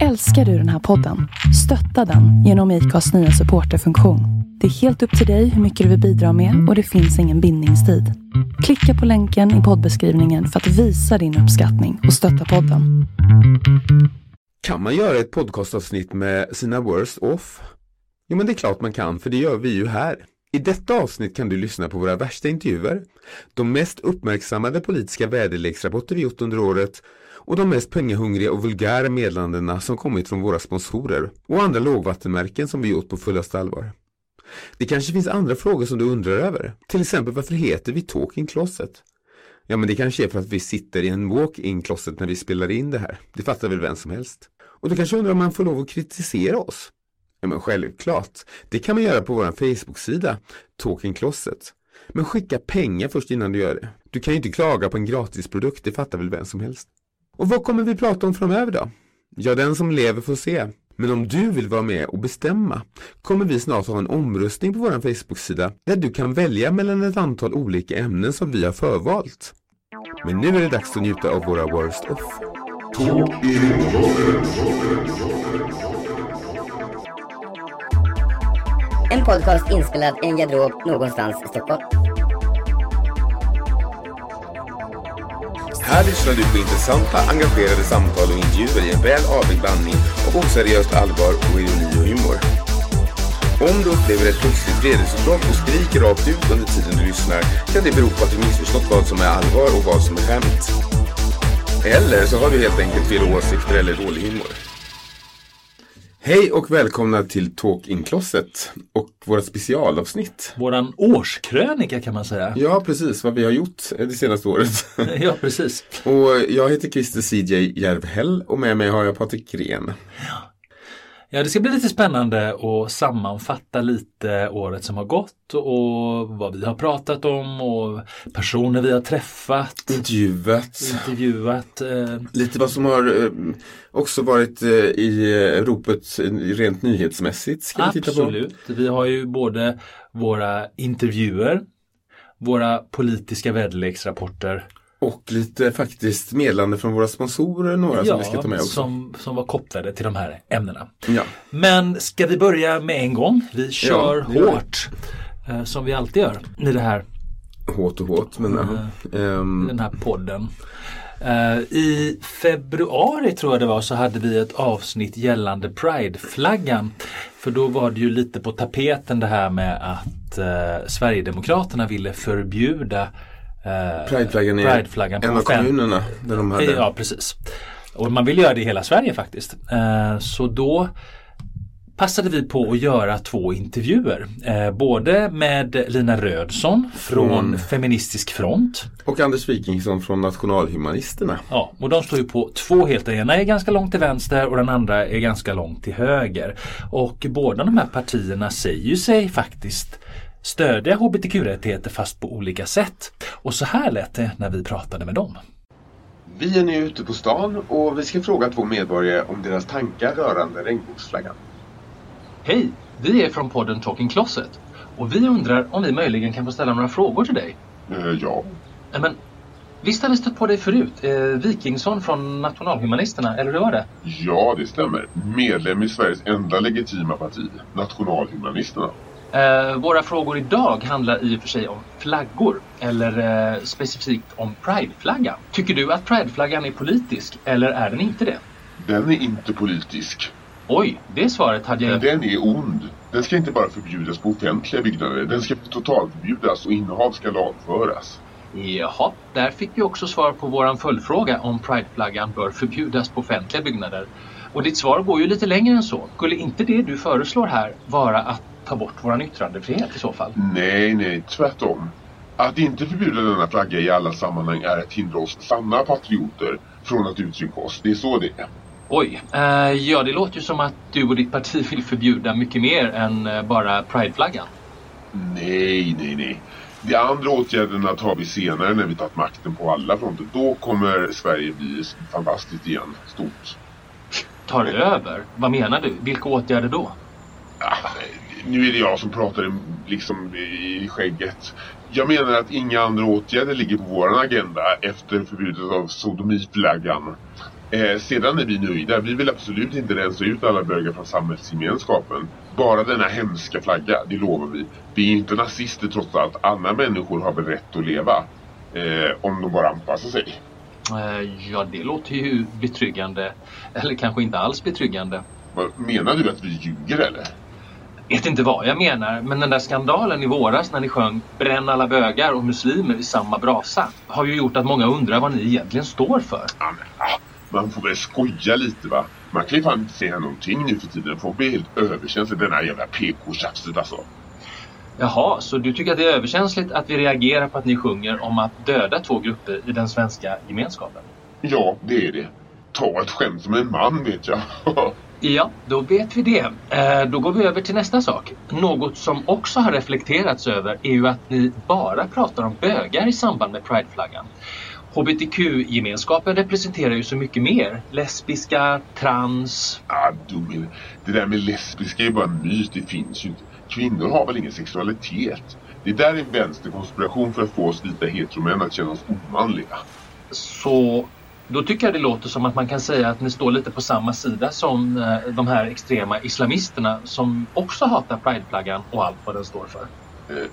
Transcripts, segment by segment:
Älskar du den här podden? Stötta den genom IKAs nya supporterfunktion. Det är helt upp till dig hur mycket du vill bidra med och det finns ingen bindningstid. Klicka på länken i poddbeskrivningen för att visa din uppskattning och stötta podden. Kan man göra ett podcastavsnitt med sina worst off? Jo men det är klart man kan, för det gör vi ju här. I detta avsnitt kan du lyssna på våra värsta intervjuer, de mest uppmärksammade politiska väderleksrapporter vi gjort under året och de mest pengahungriga och vulgära meddelandena som kommit från våra sponsorer och andra lågvattenmärken som vi gjort på fullaste allvar. Det kanske finns andra frågor som du undrar över, till exempel varför heter vi Talking Closet? Ja men det kanske är för att vi sitter i en walk-in closet när vi spelar in det här, det fattar väl vem som helst. Och du kanske undrar om man får lov att kritisera oss? Ja men självklart, det kan man göra på vår Facebook-sida, Talking Closet. Men skicka pengar först innan du gör det. Du kan ju inte klaga på en gratisprodukt, det fattar väl vem som helst. Och vad kommer vi prata om framöver då? Ja, den som lever får se. Men om du vill vara med och bestämma kommer vi snart ha en omröstning på vår Facebook-sida där du kan välja mellan ett antal olika ämnen som vi har förvalt. Men nu är det dags att njuta av våra Worst Off. En podcast inspelad i en garderob någonstans i Stockholm. Här lyssnar du på intressanta, engagerade samtal och intervjuer i en väl avvägd blandning av oseriöst allvar och ironi och humor. Om du upplever ett plötsligt vredesutbrott och skriker rakt ut under tiden du lyssnar kan det bero på att du missförstått vad som är allvar och vad som är skämt. Eller så har du helt enkelt fel åsikter eller dålig humor. Hej och välkomna till Talk in Closet och våra specialavsnitt. Våran årskrönika kan man säga. Ja, precis vad vi har gjort det senaste året. Ja, precis. Och jag heter Christer CJ Järvhäll och med mig har jag Patrik Gren. Ja, det ska bli lite spännande att sammanfatta lite året som har gått och vad vi har pratat om och personer vi har träffat, Intervjuat. intervjuat. eh, Lite vad som har eh, också varit eh, i ropet rent nyhetsmässigt. Ska vi titta på. Absolut. Vi har ju både våra intervjuer, våra politiska väderleksrapporter Och lite faktiskt meddelande från våra sponsorer, några som vi ska ta med också. som, som var kopplade till de här ämnena. Ja. Men ska vi börja med en gång? Vi kör det vi. hårt. eh, Som vi alltid gör i det här, Hårt och hårt men ja. Ehm, den här podden. I februari tror jag det var så hade vi ett avsnitt gällande Pride-flaggan. För då var det ju lite på tapeten det här med att eh, Sverigedemokraterna ville förbjuda eh, Prideflaggan är på en av kommunerna där de hade. Ja, precis. Och man vill göra det i hela Sverige faktiskt. Eh, Så då passade vi på att göra två intervjuer. Eh, Både med Lina Rödsson från Från- Feministisk front. Och Anders Wikingsson från Nationalhumanisterna. Ja, och de står ju på två helt. Den ena är ganska långt till vänster och den andra är ganska långt till höger. Och båda de här partierna säger sig faktiskt stödja hbtq-rättigheter fast på olika sätt. Och så här lät det när vi pratade med dem. Vi är nu ute på stan och vi ska fråga två medborgare om deras tankar rörande regnbågsflaggan. Hej! Vi är från podden Talking Closet och vi undrar om vi möjligen kan få ställa några frågor till dig. Eh, ja. Nej, Men, visst har vi stött på dig förut? Eh, Wikingsson från Nationalhumanisterna, eller hur var det? ja, det stämmer. Medlem i Sveriges enda legitima parti, Nationalhumanisterna. Eh, våra frågor idag handlar i och för sig om flaggor, eller eh, specifikt om Prideflaggan. Tycker du att Prideflaggan är politisk, eller är den inte det? Den är inte politisk. Oj, det svaret hade jag Men den är ond. Den ska inte bara förbjudas på offentliga byggnader. Den ska totalförbjudas och innehav ska lagföras. Jaha, där fick vi också svar på våran följdfråga om Prideflaggan bör förbjudas på offentliga byggnader. Och ditt svar går ju lite längre än så. Skulle inte det du föreslår här vara att ta bort våran yttrandefrihet i så fall? Nej, nej, tvärtom. Att inte förbjuda denna flagga i alla sammanhang är att hindra oss sanna patrioter från att uttrycka oss. Det är så det är. Oj, eh, ja det låter ju som att du och ditt parti vill förbjuda mycket mer än eh, bara Prideflaggan. Nej, nej, nej. De andra åtgärderna tar vi senare när vi tagit makten på alla fronter. Då kommer Sverige bli fantastiskt igen. Stort. Tar över? Vad menar du? Vilka åtgärder då? Ah, nu är det jag som pratar i- liksom i skägget. Jag menar att inga andra åtgärder ligger på vår agenda efter förbudet av sodomiflaggan. Eh, sedan är vi nöjda. Vi vill absolut inte rensa ut alla bögar från samhällsgemenskapen. Bara denna hemska flagga, det lovar vi. Vi är inte nazister trots allt. Alla människor har väl rätt att leva. Eh, om de bara anpassar sig. Eh, ja, det låter ju betryggande. Eller kanske inte alls betryggande. Menar du att vi ljuger eller? Vet inte vad jag menar, men den där skandalen i våras när ni sjöng Bränn alla bögar och muslimer i samma brasa har ju gjort att många undrar vad ni egentligen står för. Ja, men, man får väl skoja lite va. Man kan ju fan inte säga någonting nu för tiden. Folk blir helt överkänsliga. Den här jävla PK-tjafset alltså. Jaha, så du tycker att det är överkänsligt att vi reagerar på att ni sjunger om att döda två grupper i den svenska gemenskapen? Ja, det är det. Ta ett skämt som en man vet jag. Ja, då vet vi det. Eh, då går vi över till nästa sak. Något som också har reflekterats över är ju att ni bara pratar om bögar i samband med prideflaggan. HBTQ-gemenskapen representerar ju så mycket mer. Lesbiska, trans... Ah, du, det där med lesbiska är bara en myt. Det finns ju inte. Kvinnor har väl ingen sexualitet? Det där är en vänsterkonspiration för att få oss vita heteromän att känna oss omanliga. Så då tycker jag det låter som att man kan säga att ni står lite på samma sida som eh, de här extrema islamisterna som också hatar prideflaggan och allt vad den står för. Eh,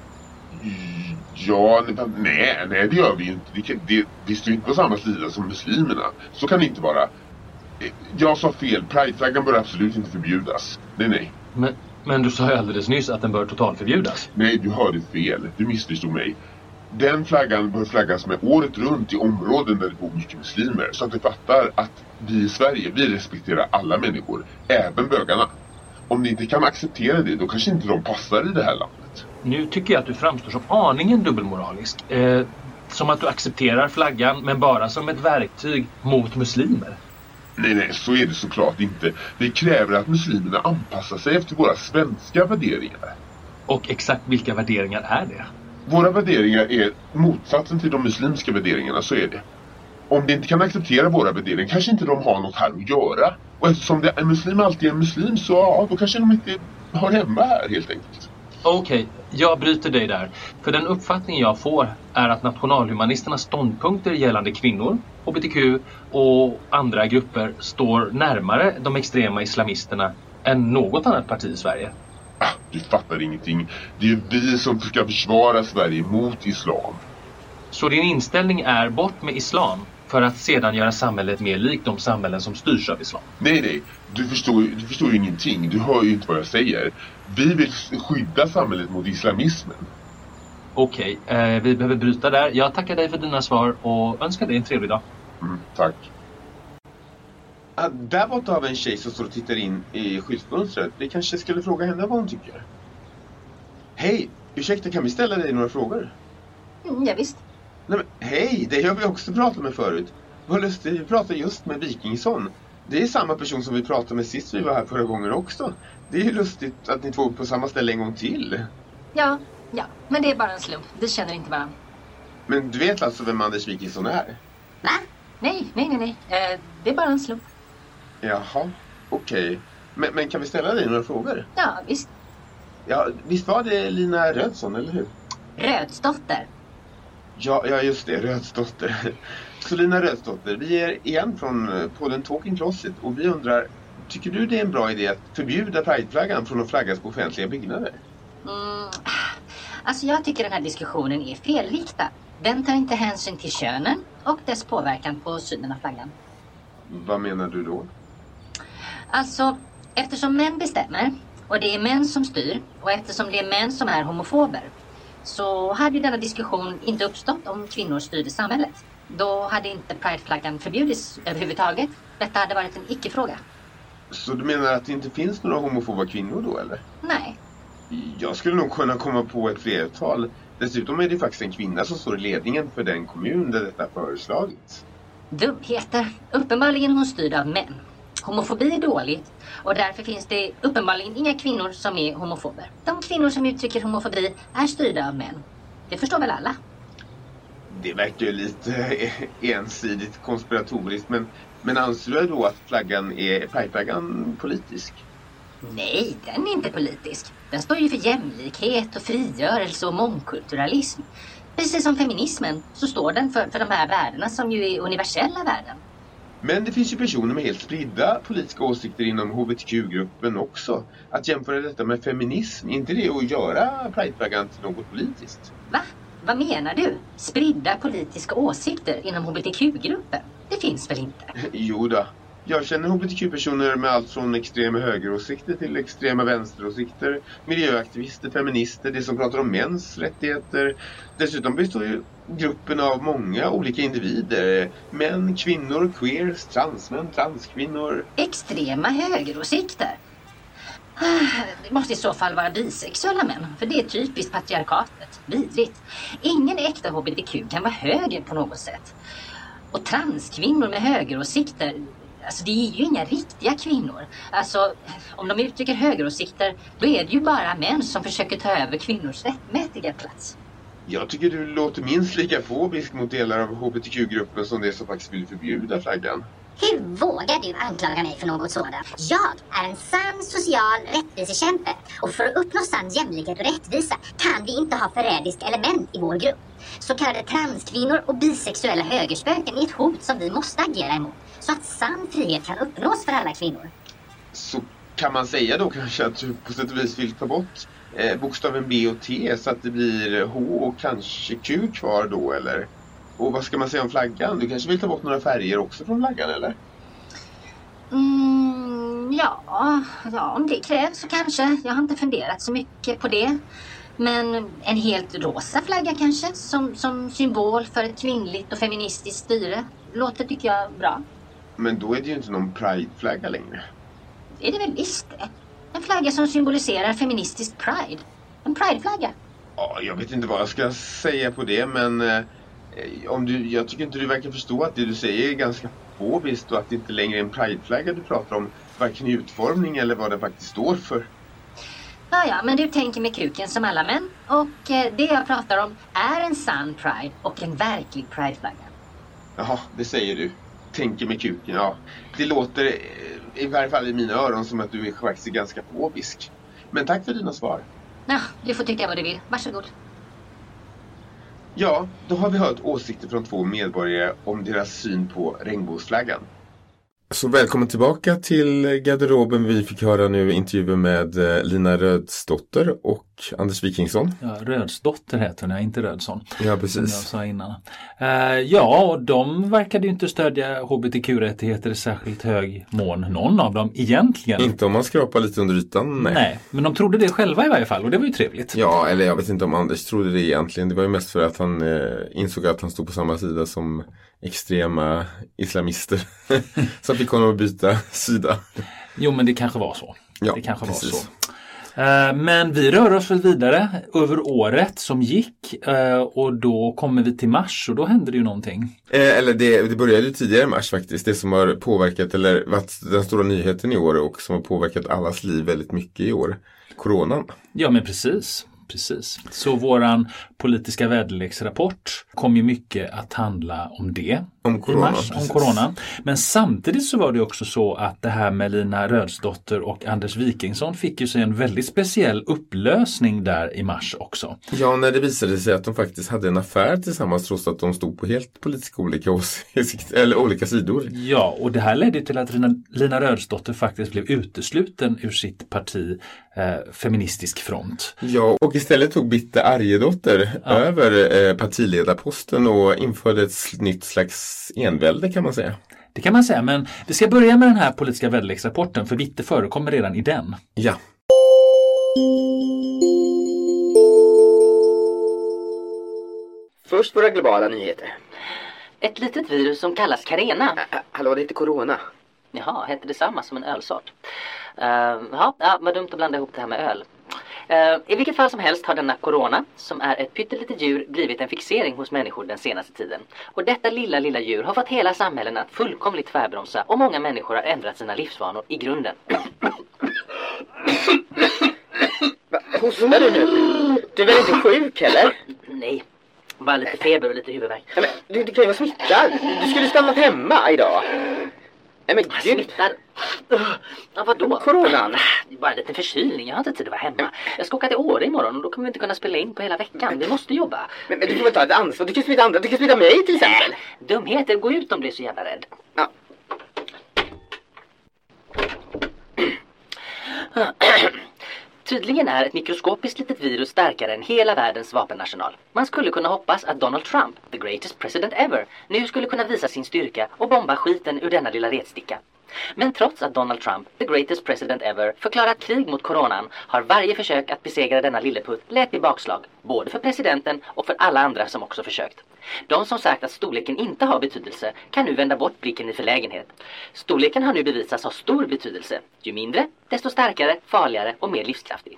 ja, nej, nej det gör vi ju inte. Det, det, vi står inte på samma sida som muslimerna. Så kan det inte vara. Eh, jag sa fel. Prideflaggan bör absolut inte förbjudas. Nej, nej. Men, men du sa ju alldeles nyss att den bör totalförbjudas. Nej, du hörde fel. Du missförstod mig. Den flaggan bör flaggas med året runt i områden där det bor mycket muslimer. Så att du fattar att vi i Sverige, vi respekterar alla människor. Även bögarna. Om ni inte kan acceptera det, då kanske inte de passar i det här landet. Nu tycker jag att du framstår som aningen dubbelmoralisk. Eh, som att du accepterar flaggan, men bara som ett verktyg mot muslimer. Nej, nej, så är det såklart inte. Vi kräver att muslimerna anpassar sig efter våra svenska värderingar. Och exakt vilka värderingar är det? Våra värderingar är motsatsen till de muslimska värderingarna, så är det. Om de inte kan acceptera våra värderingar kanske inte de har något här att göra. Och eftersom det, en muslim alltid är en muslim så ja, då kanske de inte hör hemma här helt enkelt. Okej, okay, jag bryter dig där. För den uppfattning jag får är att nationalhumanisternas ståndpunkter gällande kvinnor, hbtq och andra grupper står närmare de extrema islamisterna än något annat parti i Sverige. Ah, du fattar ingenting. Det är vi som ska försvara Sverige mot islam. Så din inställning är bort med islam för att sedan göra samhället mer likt de samhällen som styrs av islam? Nej, nej. Du förstår, du förstår ju ingenting. Du hör ju inte vad jag säger. Vi vill skydda samhället mot islamismen. Okej, okay, eh, vi behöver bryta där. Jag tackar dig för dina svar och önskar dig en trevlig dag. Mm, tack. Där borta har vi en tjej som står och tittar in i skyltfönstret. Vi kanske skulle fråga henne vad hon tycker. Hej! Ursäkta, kan vi ställa dig några frågor? Mm, ja, visst. Nej, men, hej! Det har vi också pratat med förut. Vad lustigt, vi pratade just med Wikingsson. Det är samma person som vi pratade med sist vi var här förra gången också. Det är ju lustigt att ni två är på samma ställe en gång till. Ja, ja. Men det är bara en slump. Vi känner inte varandra. Men du vet alltså vem Anders Wikingsson är? Va? Nej, nej, nej, nej. Eh, det är bara en slump. Jaha, okej. Okay. Men, men, kan vi ställa dig några frågor? Ja, visst. Ja, visst var det Lina Rödsson, eller hur? Rödsdotter. Ja, ja just det, Rödsdotter. Så Lina Rödsdotter, vi är igen från eh, podden Talking Closet och vi undrar, tycker du det är en bra idé att förbjuda prideflaggan från att flaggas på offentliga byggnader? Mm, alltså jag tycker den här diskussionen är felriktad. Den tar inte hänsyn till könen och dess påverkan på synen av flaggan. Vad menar du då? Alltså, eftersom män bestämmer och det är män som styr och eftersom det är män som är homofober så hade ju denna diskussion inte uppstått om kvinnor styrde samhället. Då hade inte prideflaggan förbjudits överhuvudtaget. Detta hade varit en icke-fråga. Så du menar att det inte finns några homofoba kvinnor då, eller? Nej. Jag skulle nog kunna komma på ett flertal. Dessutom är det faktiskt en kvinna som står i ledningen för den kommun där detta föreslagits. Dumheter. Uppenbarligen hon styrd av män. Homofobi är dåligt och därför finns det uppenbarligen inga kvinnor som är homofober. De kvinnor som uttrycker homofobi är styrda av män. Det förstår väl alla? Det verkar ju lite ensidigt konspiratoriskt men, men anser du då att flaggan är, Pride-flaggan politisk? Nej, den är inte politisk. Den står ju för jämlikhet och frigörelse och mångkulturalism. Precis som feminismen så står den för, för de här värdena som ju är universella värden. Men det finns ju personer med helt spridda politiska åsikter inom hbtq-gruppen också. Att jämföra detta med feminism, är inte det att göra prideflaggan till något politiskt? Va? Vad menar du? Spridda politiska åsikter inom hbtq-gruppen? Det finns väl inte? Jo då. Jag känner hbtq-personer med allt från extrema högeråsikter till extrema vänsteråsikter, miljöaktivister, feminister, de som pratar om mäns rättigheter. Dessutom består ju gruppen av många olika individer. Män, kvinnor, queers, transmän, transkvinnor. Extrema högeråsikter? Ah, det måste i så fall vara bisexuella män, för det är typiskt patriarkatet. Vidrigt. Ingen äkta hbtq kan vara höger på något sätt. Och transkvinnor med högeråsikter, alltså det är ju inga riktiga kvinnor. Alltså, om de uttrycker högeråsikter, då är det ju bara män som försöker ta över kvinnors rättmätiga plats. Jag tycker du låter minst lika fobisk mot delar av hbtq-gruppen som det som faktiskt vill förbjuda flaggan. Hur vågar du anklaga mig för något sådant? Jag är en sann social rättvisekämpe och för att uppnå sann jämlikhet och rättvisa kan vi inte ha förrädiska element i vår grupp. Så kallade transkvinnor och bisexuella högerspöken är ett hot som vi måste agera emot så att sann frihet kan uppnås för alla kvinnor. Så kan man säga då kanske att du på sätt och vis vill ta bort eh, bokstaven B och T så att det blir H och kanske Q kvar då eller? Och vad ska man säga om flaggan? Du kanske vill ta bort några färger också från flaggan eller? Mm, ja, ja, om det krävs så kanske. Jag har inte funderat så mycket på det. Men en helt rosa flagga kanske, som, som symbol för ett kvinnligt och feministiskt styre. Låter tycker jag bra. Men då är det ju inte någon prideflagga längre. Är det väl visst det? En flagga som symboliserar feministisk pride. En prideflagga. Ja, jag vet inte vad jag ska säga på det men eh, om du, jag tycker inte du verkar förstå att det du säger är ganska fobiskt och att det inte längre är en prideflagga du pratar om. Varken i utformning eller vad den faktiskt står för. Ja, ja, men du tänker med kuken som alla män. Och eh, det jag pratar om är en sann pride och en verklig prideflagga. Jaha, det säger du. Tänker med kuken, ja. Det låter, eh, i varje fall i mina öron, som att du är faktiskt ganska fobisk. Men tack för dina svar. Ja, du får tycka vad du vill. Varsågod. Ja, då har vi hört åsikter från två medborgare om deras syn på regnbågsflaggan. Så välkommen tillbaka till garderoben. Vi fick höra nu intervjuer med eh, Lina Rödsdotter och Anders Wikingsson. Ja, Rödsdotter heter hon, inte Rödsson. Ja, Som jag precis. sa innan. Eh, ja, och de verkade ju inte stödja hbtq-rättigheter i särskilt hög mån. Någon av dem egentligen. Inte om man skrapar lite under ytan, nej. Nej, men de trodde det själva i varje fall och det var ju trevligt. Ja, eller jag vet inte om Anders trodde det egentligen. Det var ju mest för att han eh, insåg att han stod på samma sida som extrema islamister. Som fick honom att byta sida. Jo, men det kanske var så. Ja, det kanske precis. var så. Eh, Men vi rör oss väl vidare över året som gick eh, och då kommer vi till mars och då hände det ju någonting. Eh, eller det, det började ju tidigare i mars faktiskt. Det som har påverkat, eller varit den stora nyheten i år och som har påverkat allas liv väldigt mycket i år. Coronan. Ja men precis. Precis. Så våran politiska väderleksrapport kom ju mycket att handla om det. Om corona, mars, om corona. Men samtidigt så var det också så att det här med Lina Rödsdotter och Anders Wikingsson fick ju sig en väldigt speciell upplösning där i mars också. Ja, när det visade sig att de faktiskt hade en affär tillsammans trots att de stod på helt politiskt olika åsikter, eller olika sidor. Ja, och det här ledde till att Lina Rödsdotter faktiskt blev utesluten ur sitt parti eh, Feministisk front. Ja, och istället tog Bitte Arjedotter över eh, partiledarposten och införde ett nytt slags envälde kan man säga. Det kan man säga, men vi ska börja med den här politiska väderleksrapporten för Vitte förekommer redan i den. Ja. Först våra globala nyheter. Ett litet virus som kallas karena. Ä- ä, hallå, det heter Corona. Jaha, hette det samma som en ölsort? Uh, ja, ja, vad dumt att blanda ihop det här med öl. Eh, I vilket fall som helst har denna corona, som är ett pyttelitet djur, blivit en fixering hos människor den senaste tiden. Och detta lilla, lilla djur har fått hela samhällen att fullkomligt tvärbromsa och många människor har ändrat sina livsvanor i grunden. Hostar du nu? Du är väl inte sjuk heller? Nej, bara lite feber och lite huvudvärk. Men, du, du kan ju vara smittad. Du skulle stannat hemma idag. Nej men gud! Ja, vadå? Coronan! Det är bara en liten förkylning, jag har inte tid att vara hemma. Jag ska åka till Åre imorgon och då kommer vi inte kunna spela in på hela veckan. Vi måste jobba. Men, men du får väl ta ett ansvar? Du kan smita andra, du kan smita mig till exempel. Nej, dumheter, gå ut om du är så jävla rädd. Ja. Tydligen är ett mikroskopiskt litet virus starkare än hela världens vapenarsenal. Man skulle kunna hoppas att Donald Trump, the greatest president ever, nu skulle kunna visa sin styrka och bomba skiten ur denna lilla retsticka. Men trots att Donald Trump, the greatest president ever, förklarat krig mot coronan har varje försök att besegra denna lilleputt lett till bakslag, både för presidenten och för alla andra som också försökt. De som sagt att storleken inte har betydelse kan nu vända bort blicken i förlägenhet. Storleken har nu bevisats ha stor betydelse. Ju mindre, desto starkare, farligare och mer livskraftig.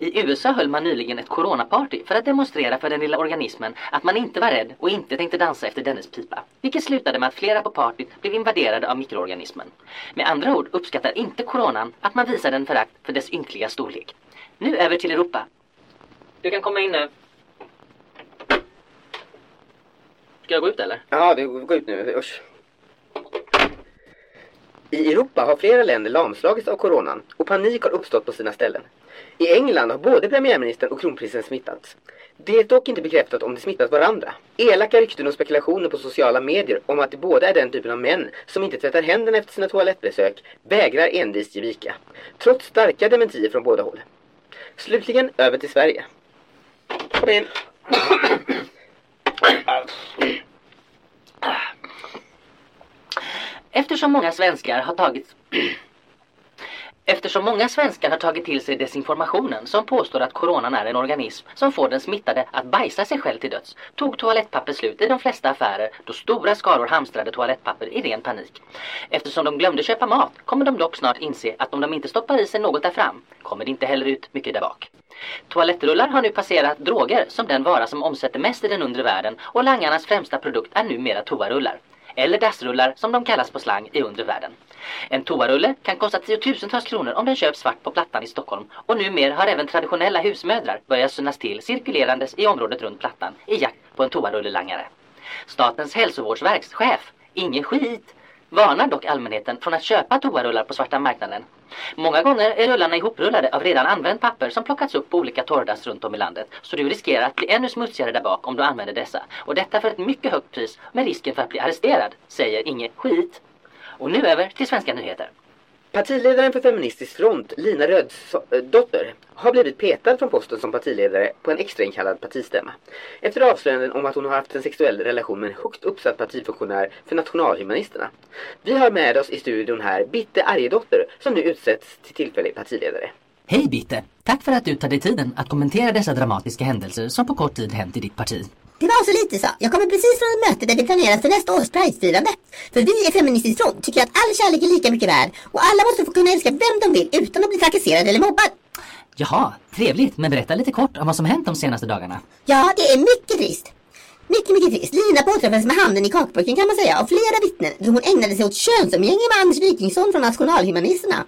I USA höll man nyligen ett coronaparty för att demonstrera för den lilla organismen att man inte var rädd och inte tänkte dansa efter dennes pipa. Vilket slutade med att flera på partyt blev invaderade av mikroorganismen. Med andra ord uppskattar inte coronan att man visar den förakt för dess ynkliga storlek. Nu över till Europa. Du kan komma in nu. Ska jag gå ut eller? Ja, det går ut nu. Usch. I Europa har flera länder lamslagits av coronan och panik har uppstått på sina ställen. I England har både premiärministern och kronprinsen smittats. Det är dock inte bekräftat om de smittat varandra. Elaka rykten och spekulationer på sociala medier om att de båda är den typen av män som inte tvättar händerna efter sina toalettbesök vägrar envist ge vika. Trots starka dementier från båda håll. Slutligen över till Sverige. Kom in. Eftersom många svenskar har tagit Eftersom många svenskar har tagit till sig desinformationen som påstår att coronan är en organism som får den smittade att bajsa sig själv till döds tog toalettpapper slut i de flesta affärer då stora skaror hamstrade toalettpapper i ren panik. Eftersom de glömde köpa mat kommer de dock snart inse att om de inte stoppar i sig något där fram kommer det inte heller ut mycket där bak. Toalettrullar har nu passerat droger som den vara som omsätter mest i den undre världen och langarnas främsta produkt är numera toarullar eller dassrullar som de kallas på slang i undre världen. En toarulle kan kosta tiotusentals kronor om den köps svart på Plattan i Stockholm och numera har även traditionella husmödrar börjat synas till cirkulerandes i området runt Plattan i jakt på en toarullelangare. Statens hälsovårdsverks chef, ingen skit, varnar dock allmänheten från att köpa toarullar på svarta marknaden. Många gånger är rullarna ihoprullade av redan använt papper som plockats upp på olika torrdass runt om i landet. Så du riskerar att bli ännu smutsigare där bak om du använder dessa. Och detta för ett mycket högt pris med risken för att bli arresterad, säger Inge Skit. Och nu över till svenska nyheter. Partiledaren för Feministisk front, Lina Rödsdotter, eh, har blivit petad från posten som partiledare på en extrainkallad partistämma. Efter avslöjanden om att hon har haft en sexuell relation med en högt uppsatt partifunktionär för nationalhumanisterna. Vi har med oss i studion här Bitte Arjedotter som nu utsätts till tillfällig partiledare. Hej Bitte! Tack för att du tar dig tiden att kommentera dessa dramatiska händelser som på kort tid hänt i ditt parti. Det var så lite så. Jag kommer precis från ett möte där vi planerar för nästa års Pridefirande. För vi i Feministisk front tycker att all kärlek är lika mycket värd och alla måste få kunna älska vem de vill utan att bli trakasserad eller mobbad. Jaha, trevligt. Men berätta lite kort om vad som hänt de senaste dagarna. Ja, det är mycket trist. Mycket, mycket trist. Lina påträffades med handen i kakburken kan man säga av flera vittnen då hon ägnade sig åt könsumgänge med Anders Wikingsson från Nationalhumanisterna.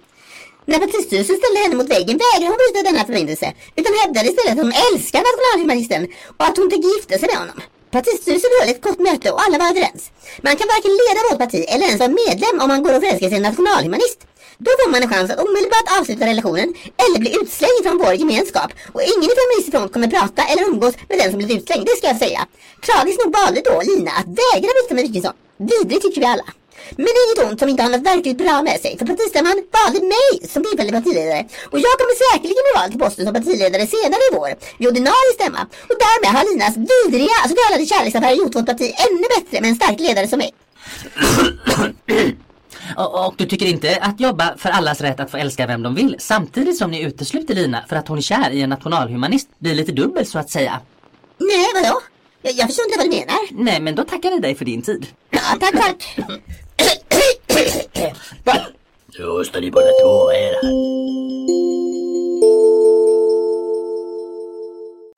När partistyrelsen ställde henne mot väggen vägrade hon bryta denna förbindelse utan hävdade istället att hon älskar nationalhumanisten och att hon tänker gifta sig med honom. Partistyrelsen höll ett kort möte och alla var överens. Man kan varken leda vårt parti eller ens vara medlem om man går och förälskar sig i en nationalhumanist. Då får man en chans att omedelbart avsluta relationen eller bli utslängd från vår gemenskap. Och ingen i feministisk front kommer prata eller umgås med den som blivit utslängd, det ska jag säga. Tragiskt nog valde då Lina att vägra byta med Wikingsson. Vidrigt tycker vi alla. Men inget ont som inte har något verkligt bra med sig. För partistämman valde mig som tillfällig partiledare. Och jag kommer säkerligen bli vald till posten som partiledare senare i vår. Vid ordinarie stämma. Och därmed har Linas vidriga så kallade kärleksaffär gjort vårt parti ännu bättre med en stark ledare som mig. Och, och, du tycker inte att jobba för allas rätt att få älska vem de vill samtidigt som ni utesluter Lina för att hon är kär i en nationalhumanist blir lite dubbelt så att säga? Nej, vadå? Jag, jag förstår inte vad du menar. Nej, men då tackar vi dig för din tid. Ja, tack, tack. Så står ni båda två här.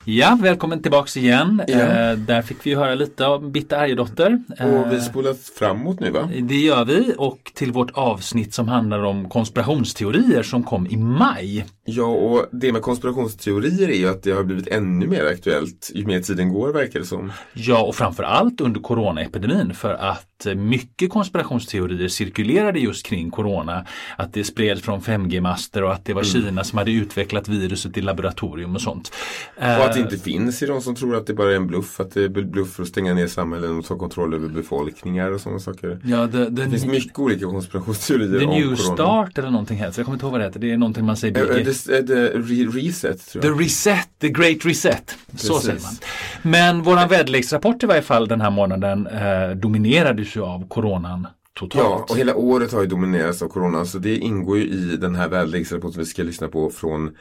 Ja, välkommen tillbaks igen. Ja. Eh, där fick vi höra lite om Bitte Arjedotter. Och vi Eh, spolar framåt nu va? det gör vi och till vårt avsnitt som handlar om konspirationsteorier som kom i maj. Ja, och det med konspirationsteorier är ju att det har blivit ännu mer aktuellt ju mer tiden går verkar det som. Ja, och framförallt under coronaepidemin för att att mycket konspirationsteorier cirkulerade just kring corona. Att det spreds från 5G-master och att det var Mm. Kina som hade utvecklat viruset i laboratorium och sånt. Och att det Eh, inte finns i de som tror att det bara är en bluff. Att det är bluff för att stänga ner samhällen och ta kontroll över befolkningar och sådana saker. Ja, the, the, Det finns mycket olika konspirationsteorier The om New corona. Start eller någonting heter. Jag kommer inte ihåg vad det heter. Det är någonting man säger. Det- eh, det- re- Reset tror The jag. Reset, The Great Reset. Så Precis. säger man. Men våran väderleksrapport i varje fall den här månaden eh, dominerades ju av coronan totalt. Ja, och hela året har ju dominerats av corona. Så det ingår ju i den här väderleksrapporten vi ska lyssna på från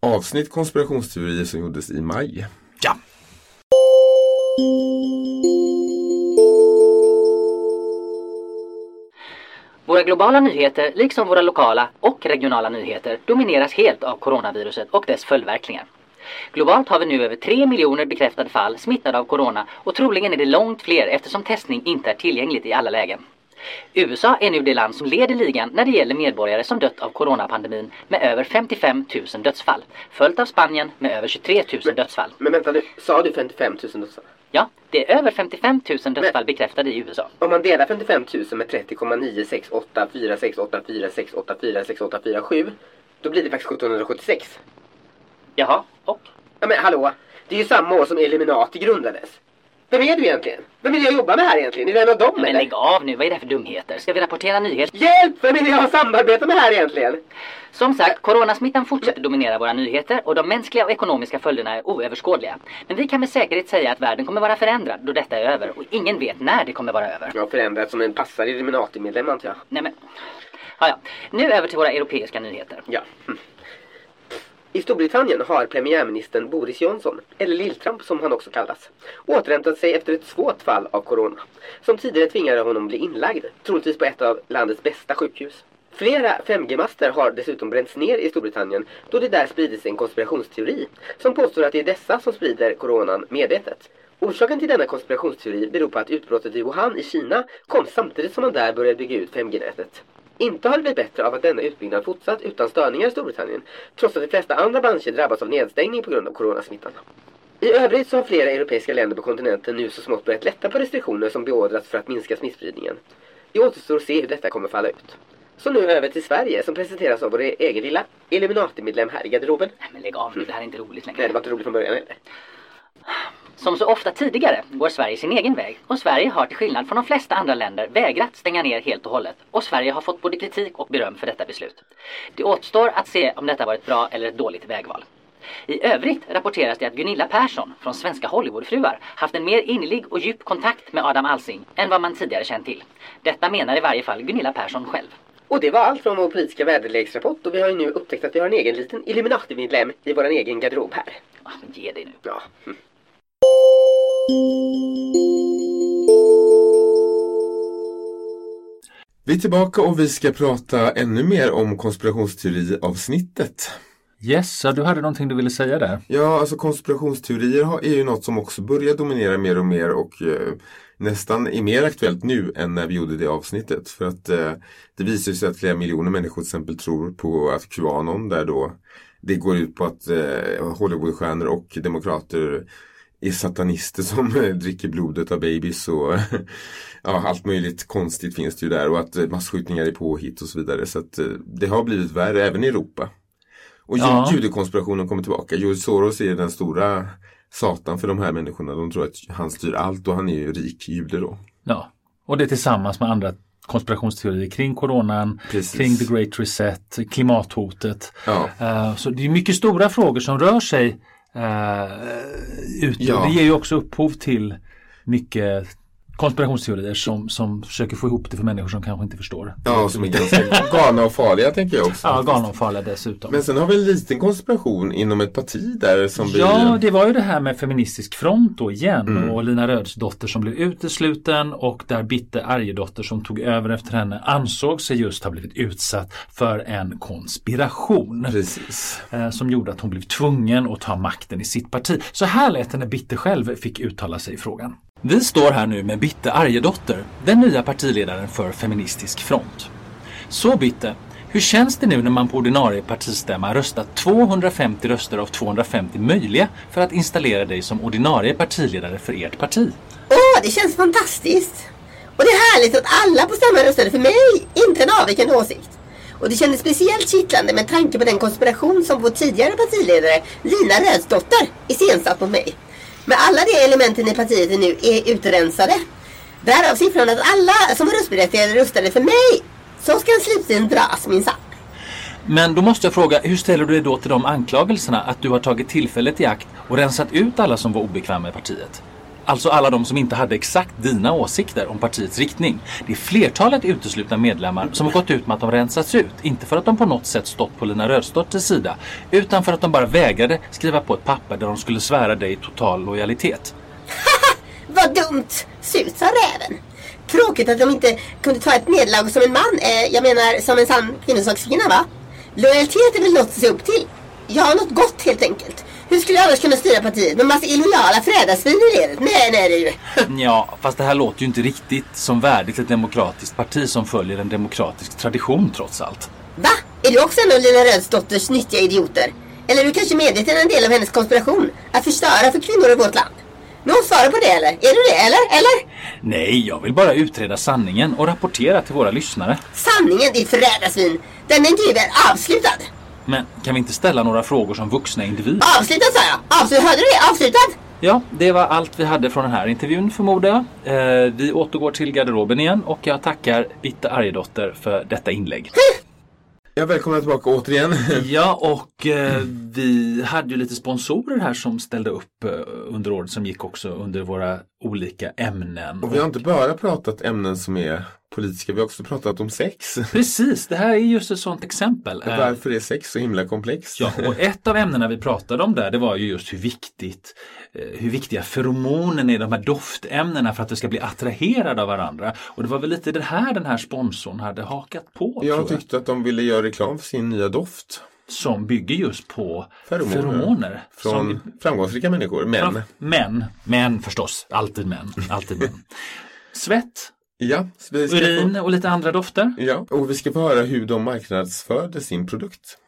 avsnitt konspirationsteorier som gjordes i maj. Ja. Våra globala nyheter, liksom våra lokala och regionala nyheter, domineras helt av coronaviruset och dess följdverkningar. Globalt har vi nu över 3 miljoner bekräftade fall smittade av corona och troligen är det långt fler eftersom testning inte är tillgängligt i alla lägen. USA är nu det land som leder ligan när det gäller medborgare som dött av coronapandemin med över 55 000 dödsfall, följt av Spanien med över 23 000 dödsfall. Men vänta nu, sa du 55 000 dödsfall? Ja, det är över 55 000 dödsfall bekräftade i USA. Om man delar 55 000 med 30,968468468468447 då blir det faktiskt 1776. Jaha, och? Ja men hallå, det är ju samma år som Illuminati grundades. Vem är du egentligen? Vem är det jag jobbar med här egentligen? Är du en av dem Men eller? lägg av nu, vad är det här för dumheter? Ska vi rapportera nyheter? Hjälp! Vem är det jag har samarbetat med här egentligen? Som sagt, coronasmittan fortsätter dominera våra nyheter och de mänskliga och ekonomiska följderna är oöverskådliga. Men vi kan med säkerhet säga att världen kommer vara förändrad då detta är över och ingen vet när det kommer vara över. Jag har förändrats som en passad Illuminati-medlem antar jag. Nej men... Ja, ja. Nu över till våra europeiska nyheter. Ja. Hm. I Storbritannien har premiärministern Boris Johnson, eller Lilltramp som han också kallas, återhämtat sig efter ett svårt fall av corona, som tidigare tvingade honom bli inlagd, troligtvis på ett av landets bästa sjukhus. Flera 5G-master har dessutom bränts ner i Storbritannien då det där spridits en konspirationsteori som påstår att det är dessa som sprider coronan medvetet. Orsaken till denna konspirationsteori beror på att utbrottet i Wuhan i Kina kom samtidigt som man där började bygga ut 5G-nätet. Inte har det blivit bättre av att denna utbyggnad fortsatt utan störningar i Storbritannien, trots att de flesta andra branscher drabbas av nedstängning på grund av coronasmittan. I övrigt så har flera europeiska länder på kontinenten nu så smått börjat lätta på restriktioner som beordrats för att minska smittspridningen. Det återstår att se hur detta kommer falla ut. Så nu över till Sverige som presenteras av vår egen lilla Illuminati-medlem här i garderoben. Nej men lägg av nu, det här är inte roligt längre. Nej, det var inte roligt från början heller. Som så ofta tidigare går Sverige sin egen väg och Sverige har till skillnad från de flesta andra länder vägrat stänga ner helt och hållet och Sverige har fått både kritik och beröm för detta beslut. Det återstår att se om detta var ett bra eller ett dåligt vägval. I övrigt rapporteras det att Gunilla Persson från Svenska Hollywoodfruar haft en mer innerlig och djup kontakt med Adam Alsing än vad man tidigare känt till. Detta menar i varje fall Gunilla Persson själv. Och det var allt från vår politiska väderleksrapport och vi har ju nu upptäckt att vi har en egen liten Illuminati-medlem i vår egen garderob här. Ah, Ge dig nu. Ja. hm. Vi är tillbaka och vi ska prata ännu mer om konspirationsteori-avsnittet. Yes, du hade någonting du ville säga där? Ja, alltså konspirationsteorier är ju något som också börjar dominera mer och mer och eh, nästan är mer aktuellt nu än när vi gjorde det avsnittet. För att eh, det visar sig att flera miljoner människor till exempel tror på att Qanon där då det går ut på att eh, Hollywoodstjärnor och demokrater är satanister som dricker blodet av babys och ja, allt möjligt konstigt finns det ju där och att eh, masskjutningar är påhitt och så vidare. Så att eh, det har blivit värre även i Europa. Och Ja. judekonspirationen kommer tillbaka. George Soros är den stora satan för de här människorna. De tror att han styr allt och han är ju rik jude då. Ja, och det tillsammans med andra konspirationsteorier kring coronan, Precis. kring the great reset, klimathotet. Ja. Eh, så det är mycket stora frågor som rör sig uh, ute. Ja. Det ger ju också upphov till mycket konspirationsteorier som, som försöker få ihop det för människor som kanske inte förstår. Ja, som är ganska galna och farliga tänker jag också. Ja, galna och farliga dessutom. Men sen har vi en liten konspiration inom ett parti där som Ja, blir... det var ju det här med Feministisk front då igen Mm. och Lina Rödsdotter som blev utesluten och där Bitte Arjedotter som tog över efter henne ansåg sig just ha blivit utsatt för en konspiration. Precis. Eh, som gjorde att hon blev tvungen att ta makten i sitt parti. Så här lät det när Bitte själv fick uttala sig i frågan. Vi står här nu med Bitte Arjedotter, den nya partiledaren för Feministisk front. Så Bitte, hur känns det nu när man på ordinarie partistämma röstat 250 röster av 250 möjliga för att installera dig som ordinarie partiledare för ert parti? Åh, det känns fantastiskt! Och det är härligt att alla på stämman röstade för mig, inte en avvikande åsikt. Och det kändes speciellt kittlande med tanke på den konspiration som vår tidigare partiledare Lina Rödsdotter iscensatt mot mig. Men alla de elementen i partiet är nu är utrensade. Därav siffran att alla som var röstberättigade röstade för mig. Så ska en slutligen dras minsann. Men då måste jag fråga, hur ställer du dig då till de anklagelserna att du har tagit tillfället i akt och rensat ut alla som var obekväma i partiet? Alltså alla de som inte hade exakt dina åsikter om partiets riktning. Det är flertalet uteslutna medlemmar som har gått ut med att de rensats ut. Inte för att de på något sätt stått på Lina Rödsdotters sida. Utan för att de bara vägrade skriva på ett papper där de skulle svära dig total lojalitet. Vad dumt! Surt sa räven. Tråkigt att de inte kunde ta ett nederlag som en man. Eh, jag menar som en sann kvinnosakskvinna va? Lojalitet är väl något att se upp till. Jag har något gott helt enkelt. Hur skulle jag annars kunna styra partiet med massa illojala frädarsvin i ledet? Nej, nej, ju. Ja, fast det här låter ju inte riktigt som värdigt ett demokratiskt parti som följer en demokratisk tradition trots allt. Va? Är du också en av Lina Rödsdotters nyttiga idioter? Eller är du kanske medveten en del av hennes konspiration? Att förstöra för kvinnor i vårt land? Någon svarar på det eller? Är du det eller? Eller? Nej, jag vill bara utreda sanningen och rapportera till våra lyssnare. Sanningen ditt förrädarsvin. Den intervjun är avslutad. Men kan vi inte ställa några frågor som vuxna individer? Avslutad sa jag. Avslutad. Hörde du det? Avslutad. Ja, det var allt vi hade från den här intervjun förmodar jag. Eh, vi återgår till garderoben igen och jag tackar Bitte Arjedotter för detta inlägg. Ja, välkomna tillbaka återigen. Ja, och eh, vi hade ju lite sponsorer här som ställde upp eh, under året som gick också under våra olika ämnen. Och vi har inte bara pratat ämnen som är politiska, vi har också pratat om sex. Precis, det här är just ett sådant exempel. Varför är sex så himla komplext? Ja, och ett av ämnena vi pratade om där det var ju just hur viktigt eh, hur viktiga feromonen är, de här doftämnena för att vi ska bli attraherade av varandra. Och det var väl lite det här den här sponsorn hade hakat på. Jag tror tyckte att de ville göra reklam för sin nya doft. Som bygger just på Feromoner. feromoner. Från Som- framgångsrika människor, män. Män, män förstås. Alltid män. Alltid män. Svett, Ja, ska urin få... och lite andra dofter. Ja, och vi ska få höra hur de marknadsförde sin produkt.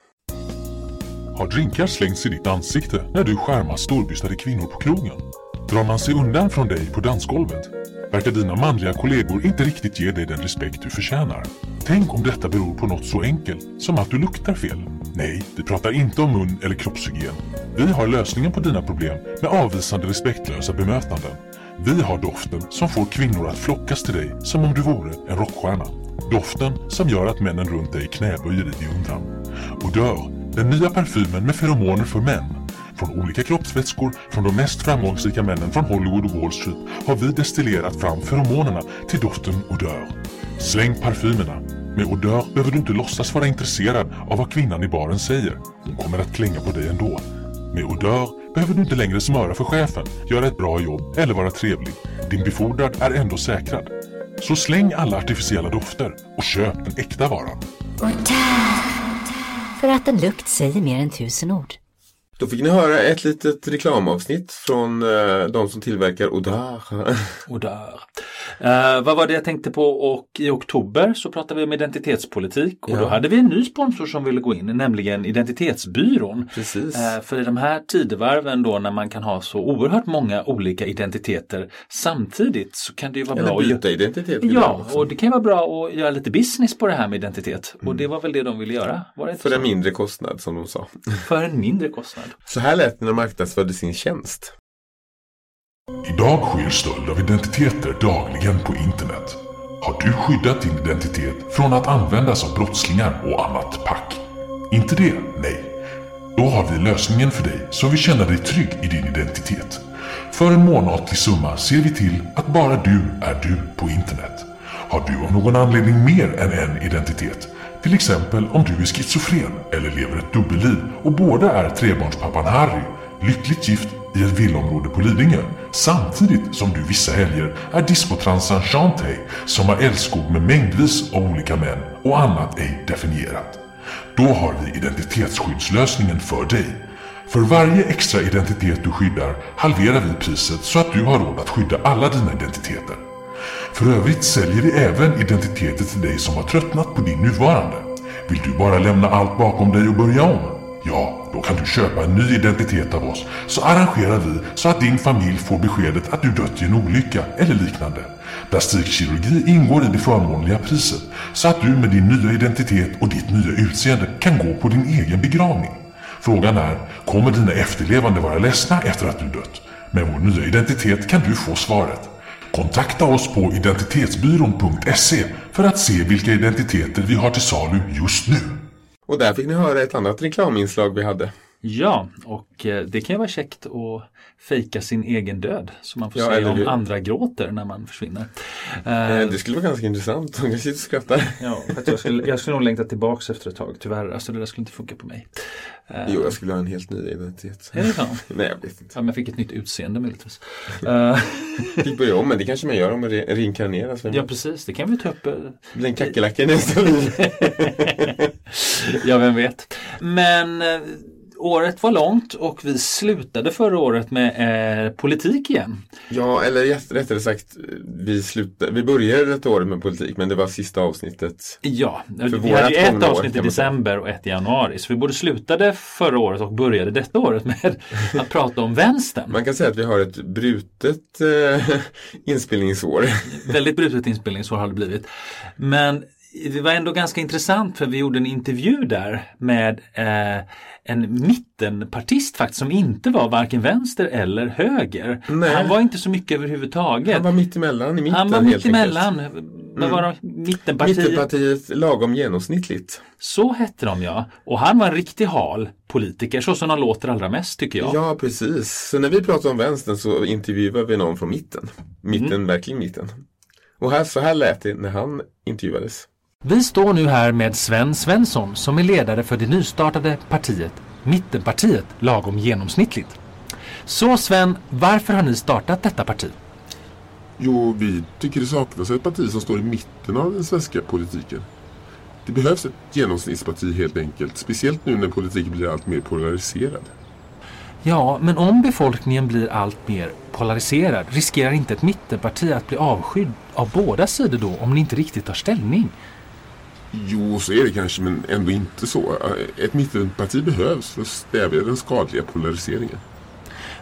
Har drinkar slängts i ditt ansikte när du skärmar storbystade kvinnor på krogen? Drar man sig undan från dig på dansgolvet? Verkar dina manliga kollegor inte riktigt ge dig den respekt du förtjänar? Tänk om detta beror på något så enkelt som att du luktar fel? Nej, vi pratar inte om mun eller kroppshygien. Vi har lösningen på dina problem med avvisande respektlösa bemötanden. Vi har doften som får kvinnor att flockas till dig som om du vore en rockstjärna. Doften som gör att männen runt dig knäböjer i beundran. Odör, den nya parfymen med feromoner för män. Från olika kroppsvätskor från de mest framgångsrika männen från Hollywood och Wall Street har vi destillerat fram feromonerna till doften Odör. Släng parfymerna. Med Odör behöver du inte låtsas vara intresserad av vad kvinnan i baren säger. Hon kommer att klänga på dig ändå. Med Odör behöver du inte längre smöra för chefen, göra ett bra jobb eller vara trevlig. Din befordran är ändå säkrad. Så släng alla artificiella dofter och köp den äkta varan. För att en lukt säger mer än tusen ord. Då fick ni höra ett litet reklamavsnitt från eh, de som tillverkar Odar. Odör. Eh, vad var det jag tänkte på och i oktober så pratade vi om identitetspolitik och Ja. då hade vi en ny sponsor som ville gå in, nämligen Identitetsbyrån. Precis. Eh, för i de här tidevarven då när man kan ha så oerhört många olika identiteter samtidigt så kan det ju vara Eller bra att byta identitet. Ja, och det kan ju vara bra att göra lite business på det här med identitet. Och det var väl det de ville göra. För en mindre kostnad som de sa. För en mindre kostnad. Så här lät det när de marknadsförde sin tjänst. Idag sker stöld av identiteter dagligen på internet. Har du skyddat din identitet från att användas av brottslingar och annat pack? Inte det? Nej. Då har vi lösningen för dig så vi känner dig trygg i din identitet. För en månatlig summa ser vi till att bara du är du på internet. Har du av någon anledning mer än en identitet? Till exempel om du är schizofren eller lever ett dubbelliv och båda är trebarnspappan Harry, lyckligt gift i ett villaområde på Lidingö, samtidigt som du vissa helger är diskotransan Chantay som har älskog med mängdvis av olika män och annat ej definierat. Då har vi identitetsskyddslösningen för dig. För varje extra identitet du skyddar halverar vi priset så att du har råd att skydda alla dina identiteter. För övrigt säljer vi även identiteter till dig som har tröttnat på din nuvarande. Vill du bara lämna allt bakom dig och börja om? Ja, då kan du köpa en ny identitet av oss så arrangerar vi så att din familj får beskedet att du dött i en olycka eller liknande. Plastikkirurgi ingår i det förmånliga priset så att du med din nya identitet och ditt nya utseende kan gå på din egen begravning. Frågan är, kommer dina efterlevande vara ledsna efter att du dött? Med vår nya identitet kan du få svaret. Kontakta oss på identitetsbyrån.se för att se vilka identiteter vi har till salu just nu. Och där fick ni höra ett annat reklaminslag vi hade. Ja, och eh, det kan ju vara käckt att fejka sin egen död. Så man får Ja, se om hur? andra gråter när man försvinner. Eh, Eh, Det skulle vara ganska intressant. De kanske inte skrattar. Ja, jag, skulle, jag skulle nog längta tillbaks efter ett tag, tyvärr. Alltså det där skulle inte funka på mig. Eh, Jo, jag skulle ha en helt ny identitet. Är det så? Nej, jag vet inte. Ja, men jag fick ett nytt utseende möjligtvis. Eh, Fick börja om, men det kanske man gör om man re- reinkarneras. ja, precis. Det kan vi ta upp. eh, Blir en kackerlacka i nästa liv. ja, vem vet. Men eh, året var långt och vi slutade förra året med eh, politik igen. Ja, eller rätt- rättare sagt, vi, slutade, vi började detta året med politik, men det var sista avsnittet. Ja, vi hade ju ett gångna år, avsnitt i december och ett i januari. Så vi både slutade förra året och började detta året med att prata om vänstern. Man kan säga att vi har ett brutet eh, inspelningsår. Väldigt brutet inspelningsår har det blivit. Men det var ändå ganska intressant för vi gjorde en intervju där med eh, en mittenpartist faktiskt som inte var varken vänster eller höger. Nej. Han var inte så mycket överhuvudtaget. Han var mittemellan i mitten Han var mittemellan. Vad var de? Mittenpartiet. Mittenpartiet lagom genomsnittligt. Så hette de ja. Och han var en riktig hal politiker, så som de låter allra mest tycker jag. Ja, precis. Så när vi pratar om vänstern så intervjuar vi någon från mitten. Mitten, Mm. verkligen mitten. Och här, så här lät det när han intervjuades. Vi står nu här med Sven Svensson som är ledare för det nystartade partiet Mittenpartiet lagom genomsnittligt. Så Sven, varför har ni startat detta parti? Jo, vi tycker det saknas ett parti som står i mitten av den svenska politiken. Det behövs ett genomsnittsparti helt enkelt, speciellt nu när politiken blir allt mer polariserad. Ja, men om befolkningen blir allt mer polariserad riskerar inte ett mittenparti att bli avskydd av båda sidor då om ni inte riktigt tar ställning? Jo, så är det kanske, men ändå inte så. Ett mittenparti behövs för att stävja den skadliga polariseringen.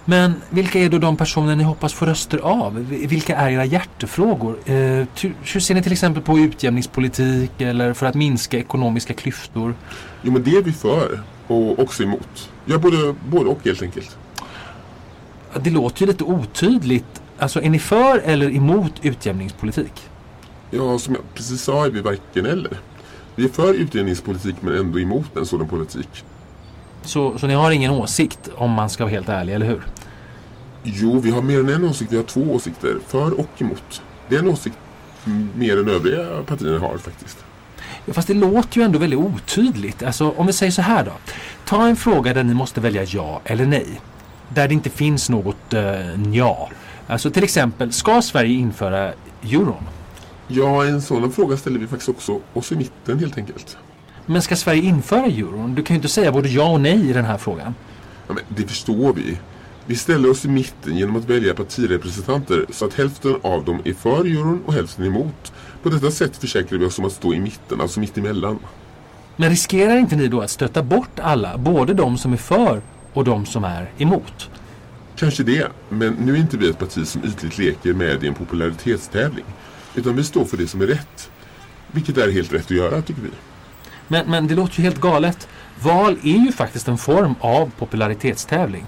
Men vilka är då de personer ni hoppas få röster av? Vilka är era hjärtefrågor? Eh, hur ser ni till exempel på utjämningspolitik eller för att minska ekonomiska klyftor? Jo, men det är vi för och också emot. Ja, både, både och helt enkelt. Det låter ju lite otydligt. Alltså är ni för eller emot utjämningspolitik? Ja, som jag precis sa är vi varken eller. Vi är för utjämningspolitik men ändå emot en sådan politik. Så, så ni har ingen åsikt om man ska vara helt ärlig, eller hur? Jo, vi har mer än en åsikt. Vi har två åsikter. För och emot. Det är en åsikt mer än övriga partier har faktiskt. Ja, fast det låter ju ändå väldigt otydligt. Alltså om vi säger så här då. Ta en fråga där ni måste välja ja eller nej. Där det inte finns något eh, ja. Alltså till exempel, ska Sverige införa euron? Ja, en sådan fråga ställer vi faktiskt också oss i mitten helt enkelt. Men ska Sverige införa euron? Du kan ju inte säga både ja och nej i den här frågan. Ja, men det förstår vi. Vi ställer oss i mitten genom att välja partirepresentanter så att hälften av dem är för euron och hälften emot. På detta sätt försäkrar vi oss om att stå i mitten, alltså mitt emellan. Men riskerar inte ni då att stöta bort alla, både de som är för och de som är emot? Kanske det, men nu är inte vi ett parti som ytligt leker med i en popularitetstävling. Utan vi står för det som är rätt. Vilket är helt rätt att göra, tycker vi. Men, men det låter ju helt galet. Val är ju faktiskt en form av popularitetstävling.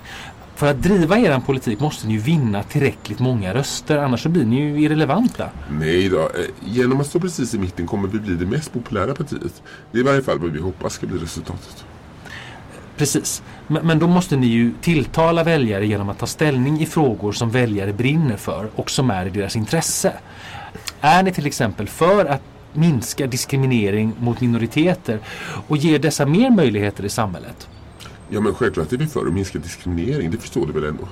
För att driva er politik måste ni ju vinna tillräckligt många röster, annars så blir ni ju irrelevanta. Nej då, eh, genom att stå precis i mitten kommer vi bli det mest populära partiet. Det är i varje fall vad vi hoppas ska bli resultatet. Precis. Men, men då måste ni ju tilltala väljare genom att ta ställning i frågor som väljare brinner för och som är i deras intresse. Är ni till exempel för att minska diskriminering mot minoriteter och ge dessa mer möjligheter i samhället? Ja, men självklart är vi för att minska diskriminering, det förstår du väl ändå?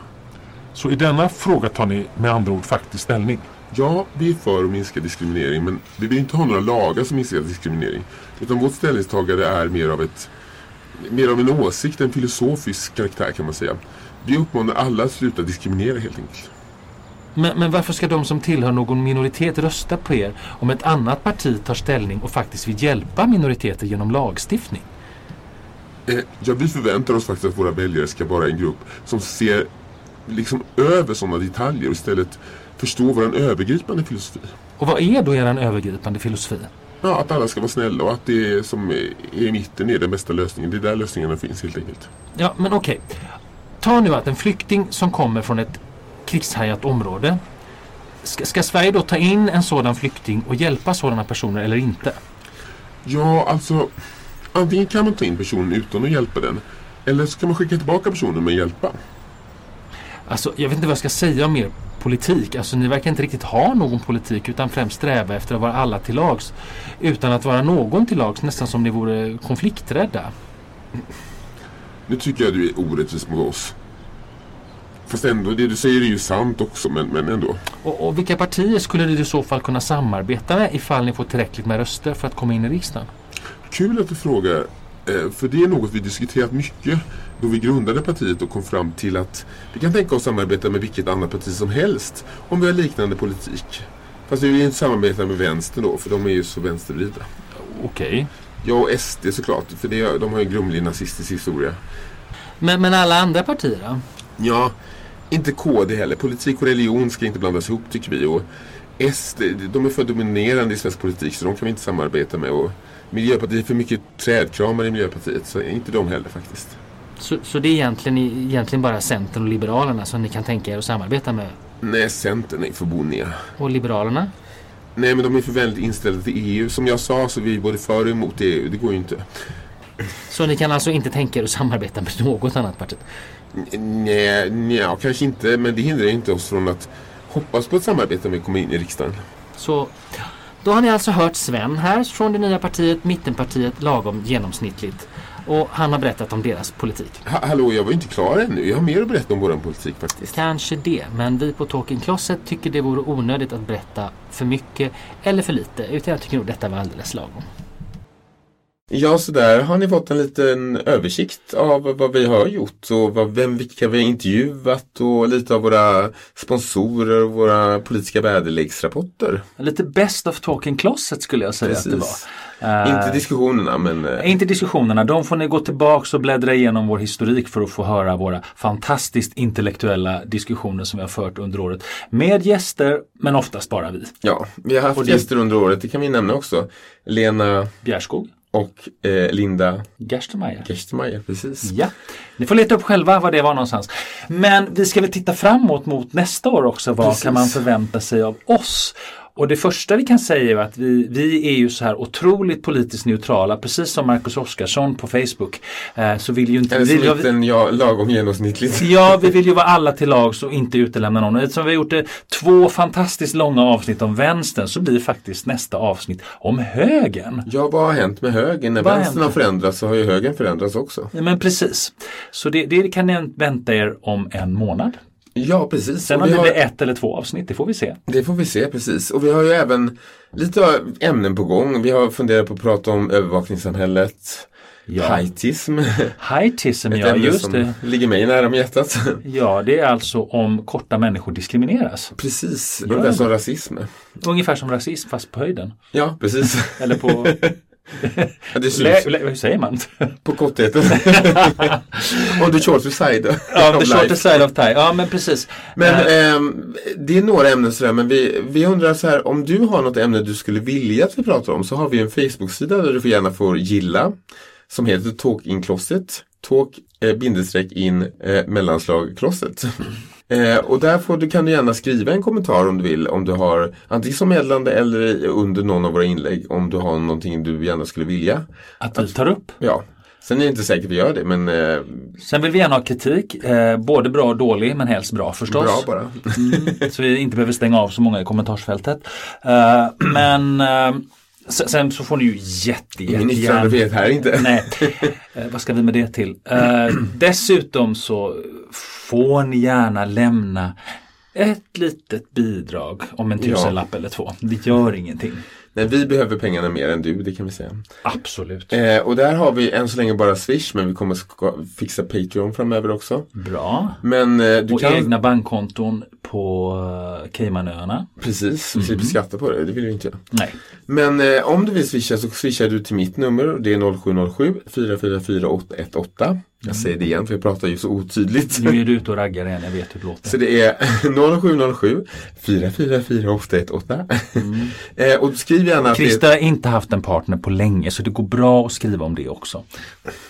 Så i denna fråga tar ni med andra ord faktiskt ställning? Ja, vi är för att minska diskriminering, men vi vill inte ha några lagar som minskar diskriminering. Utan vårt ställningstagande är mer av ett mer av en åsikt, en filosofisk karaktär kan man säga. Vi uppmanar alla att sluta diskriminera helt enkelt. Men, men varför ska de som tillhör någon minoritet rösta på er om ett annat parti tar ställning och faktiskt vill hjälpa minoriteter genom lagstiftning? Eh, ja, vi förväntar oss faktiskt att våra väljare ska vara en grupp som ser liksom över sådana detaljer och istället förstår vår övergripande filosofi. Och vad är då er övergripande filosofi? Ja, att alla ska vara snälla och att det som är i mitten är den bästa lösningen. Det är där lösningarna finns helt enkelt. Ja, men okej. Ta nu att en flykting som kommer från ett krigshärjat område. Ska, ska Sverige då ta in en sådan flykting och hjälpa sådana personer eller inte? Ja, alltså antingen kan man ta in personen utan att hjälpa den. Eller så kan man skicka tillbaka personen med hjälpa. Alltså, jag vet inte vad jag ska säga om er politik. Alltså, ni verkar inte riktigt ha någon politik utan främst sträva efter att vara alla till lags. Utan att vara någon till lags, nästan som ni vore konflikträdda. Nu tycker jag du är orättvis mot oss. Fast ändå, det du säger är ju sant också, men, men ändå. Och, och vilka partier skulle ni i så fall kunna samarbeta med ifall ni får tillräckligt med röster för att komma in i riksdagen? Kul att du frågar, eh, för det är något vi diskuterat mycket då vi grundade partiet och kom fram till att vi kan tänka oss samarbeta med vilket annat parti som helst om vi har liknande politik. Fast vi vill inte samarbeta med vänster då, för de är ju så vänstervridna. Okej. Okay. Ja, och SD såklart, för det, de har ju en grumlig nazistisk historia. Men, men alla andra partier då? Ja, inte KD heller. Politik och religion ska inte blandas ihop tycker vi. Och SD, de är för dominerande i svensk politik så de kan vi inte samarbeta med. Och Miljöpartiet är för mycket trädkramare i Miljöpartiet så inte de heller faktiskt. Så, så det är egentligen, egentligen bara Centern och Liberalerna som ni kan tänka er att samarbeta med? Nej, Centern är för boniga. Och Liberalerna? Nej, men de är för väldigt inställda till EU. Som jag sa så är vi både för och emot EU. Det går ju inte. Så ni kan alltså inte tänka er att samarbeta med något annat parti? Nej, nej, kanske inte. Men det hindrar inte oss från att hoppas på ett samarbete om vi kommer in i riksdagen. Så då har ni alltså hört Sven här från det nya partiet, mittenpartiet, lagom genomsnittligt. Och han har berättat om deras politik. Ha hallå, jag var inte klar ännu. Jag har mer att berätta om vår politik faktiskt. Kanske det, men vi på Talking Closet tycker det vore onödigt att berätta för mycket eller för lite. Utan jag tycker nog detta var alldeles lagom. Ja, så där har ni fått en liten översikt av vad vi har gjort och vad, vem, vilka vi har intervjuat och lite av våra sponsorer och våra politiska väderleksrapporter. Lite best of talking closet skulle jag säga Precis. att det var. Inte diskussionerna men... eh, Inte diskussionerna, de får ni gå tillbaks och bläddra igenom vår historik för att få höra våra fantastiskt intellektuella diskussioner som vi har fört under året. Med gäster, men oftast bara vi. Ja, vi har haft det- gäster under året, det kan vi nämna också. Lena Bjärskog och eh, Linda Gerstenmeier. Gerstenmeier, precis. Ja, ni får leta upp själva var det var någonstans. Men vi ska väl titta framåt mot nästa år också. Vad Precis. kan man förvänta sig av oss? Och det första vi kan säga är att vi, vi är ju så här otroligt politiskt neutrala, precis som Marcus Oskarsson på Facebook. Eh, så vill ju inte Eller som vill, liten, ja, lagom genomsnittligt. Ja, vi vill ju vara alla till lags och inte utelämna någon. Och Eftersom vi har gjort det, två fantastiskt långa avsnitt om vänstern så blir faktiskt nästa avsnitt om högern. Ja, vad har hänt med högern? När Vad har vänstern har förändrats så har ju högern förändrats också. Ja, men precis. Så det, det kan ni vänta er om en månad. Ja, precis. Sen om vi det har- blir ett eller två avsnitt, det får vi se. Det får vi se precis. Och vi har ju även lite ämnen på gång. Vi har funderat på att prata om övervakningssamhället. Ja. Haitism. Haitism, Ett ja ämne just som det. ligger mig nära om hjärtat. Ja, det är alltså om korta människor diskrimineras. Precis, Ja. ungefär som rasism. Ungefär som rasism fast på höjden. Ja, precis. Eller på... Lä, lä, hur säger man? På kortheten. On the shorter side. Ja, the shorter side of tie. Ja, men precis. Men Eh, ehm, det är några ämnen sådär, men vi, vi undrar så här, om du har något ämne du skulle vilja att vi pratar om så har vi en Facebook-sida där du får gärna får gilla som heter Talk in Closet. Talk eh, bindestreck in eh, mellanslag closet. Eh, och där får du, kan du gärna skriva en kommentar om du vill, om du har antingen som meddelande eller under någon av våra inlägg om du har någonting du gärna skulle vilja. Att vi tar upp. Ja. Sen är det inte säkert vi gör det, men eh, Sen vill vi gärna ha kritik, eh, både bra och dålig men helst bra förstås. bra bara. Mm, så vi inte behöver stänga av så många i kommentarsfältet. Eh, men eh, sen, så får ni ju jätte, Ingen jätte, yttrandefrihet här inte. Nej, vad ska vi med det till? Dessutom så får ni gärna lämna ett litet bidrag om en Ja. tusenlapp eller två. Det gör ingenting. Nej, vi behöver pengarna mer än du, det kan vi säga. Absolut. Eh, och där har vi än så länge bara Swish, men vi kommer fixa Patreon framöver också. Bra. Men eh, du och kan... egna bankkonton på eh, Caymanöarna. Precis, vi slipper skatta på det. Det vill vi inte göra. Nej. Men eh, om du vill swisha så swishar du till mitt nummer. Det är 0707 444 818. Jag säger det igen för jag pratar ju så otydligt. Nu är du ute och raggar igen, jag vet hur det låter. Så det är 0707 444 818. eh, och skriv gärna att det Christer har inte haft en partner på länge så det går bra att skriva om det också.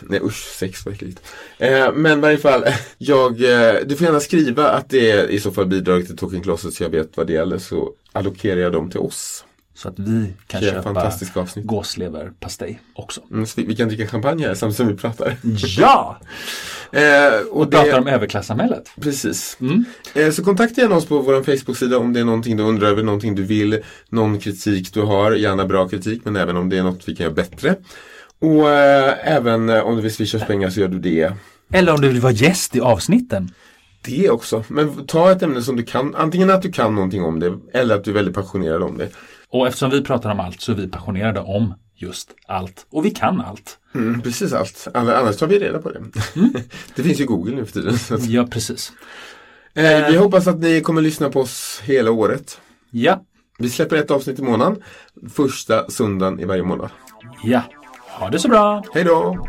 Nej usch, sex vad äckligt. Eh, men i varje fall, jag, eh, du får gärna skriva att det är i så fall bidrag till Talking Closet så jag vet vad det gäller så allokerar jag dem till oss. Så att vi kan Vilka köpa gåsleverpastej också. Mm, vi, vi kan dricka champagne här samtidigt som vi pratar. Ja! Eh, och Och pratar om överklassamhället. Precis. Eh, så kontakta gärna oss på vår Facebook-sida om det är någonting du undrar över, någonting du vill, någon kritik du har, gärna bra kritik men även om det är något vi kan göra bättre. Och eh, även eh, om du vill swisha pengar så gör du det. Eller om du vill vara gäst i avsnitten. Det också. Men ta ett ämne som du kan, antingen att du kan någonting om det eller att du är väldigt passionerad om det. Och eftersom vi pratar om allt så är vi passionerade om just allt. Och vi kan allt. Mm, precis allt. Annars tar vi reda på det. det finns ju Google nu för tiden. Att, Ja, precis. eh, vi hoppas att ni kommer lyssna på oss hela året. Ja. Vi släpper ett avsnitt i månaden. Första söndagen i varje månad. Ja. Ha det så bra. Hej då!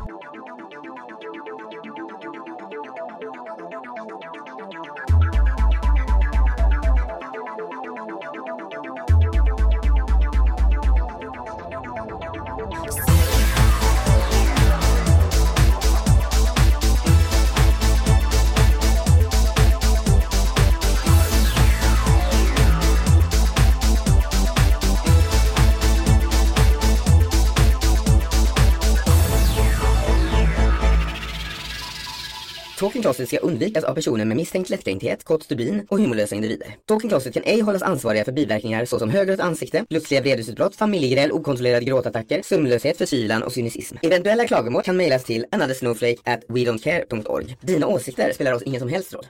Talking ska undvikas av personer med misstänkt lättkränkthet, kort stubin och humorlösa individer. Talking Closet kan ej hållas ansvariga för biverkningar såsom högrött ansikte, plötsliga vredesutbrott, familjegräl, okontrollerade gråtattacker, sömnlöshet, förkylan och cynism. Eventuella klagomål kan mejlas till anothersnowflake at wedon'tcare.org. Dina åsikter spelar oss ingen som helst roll.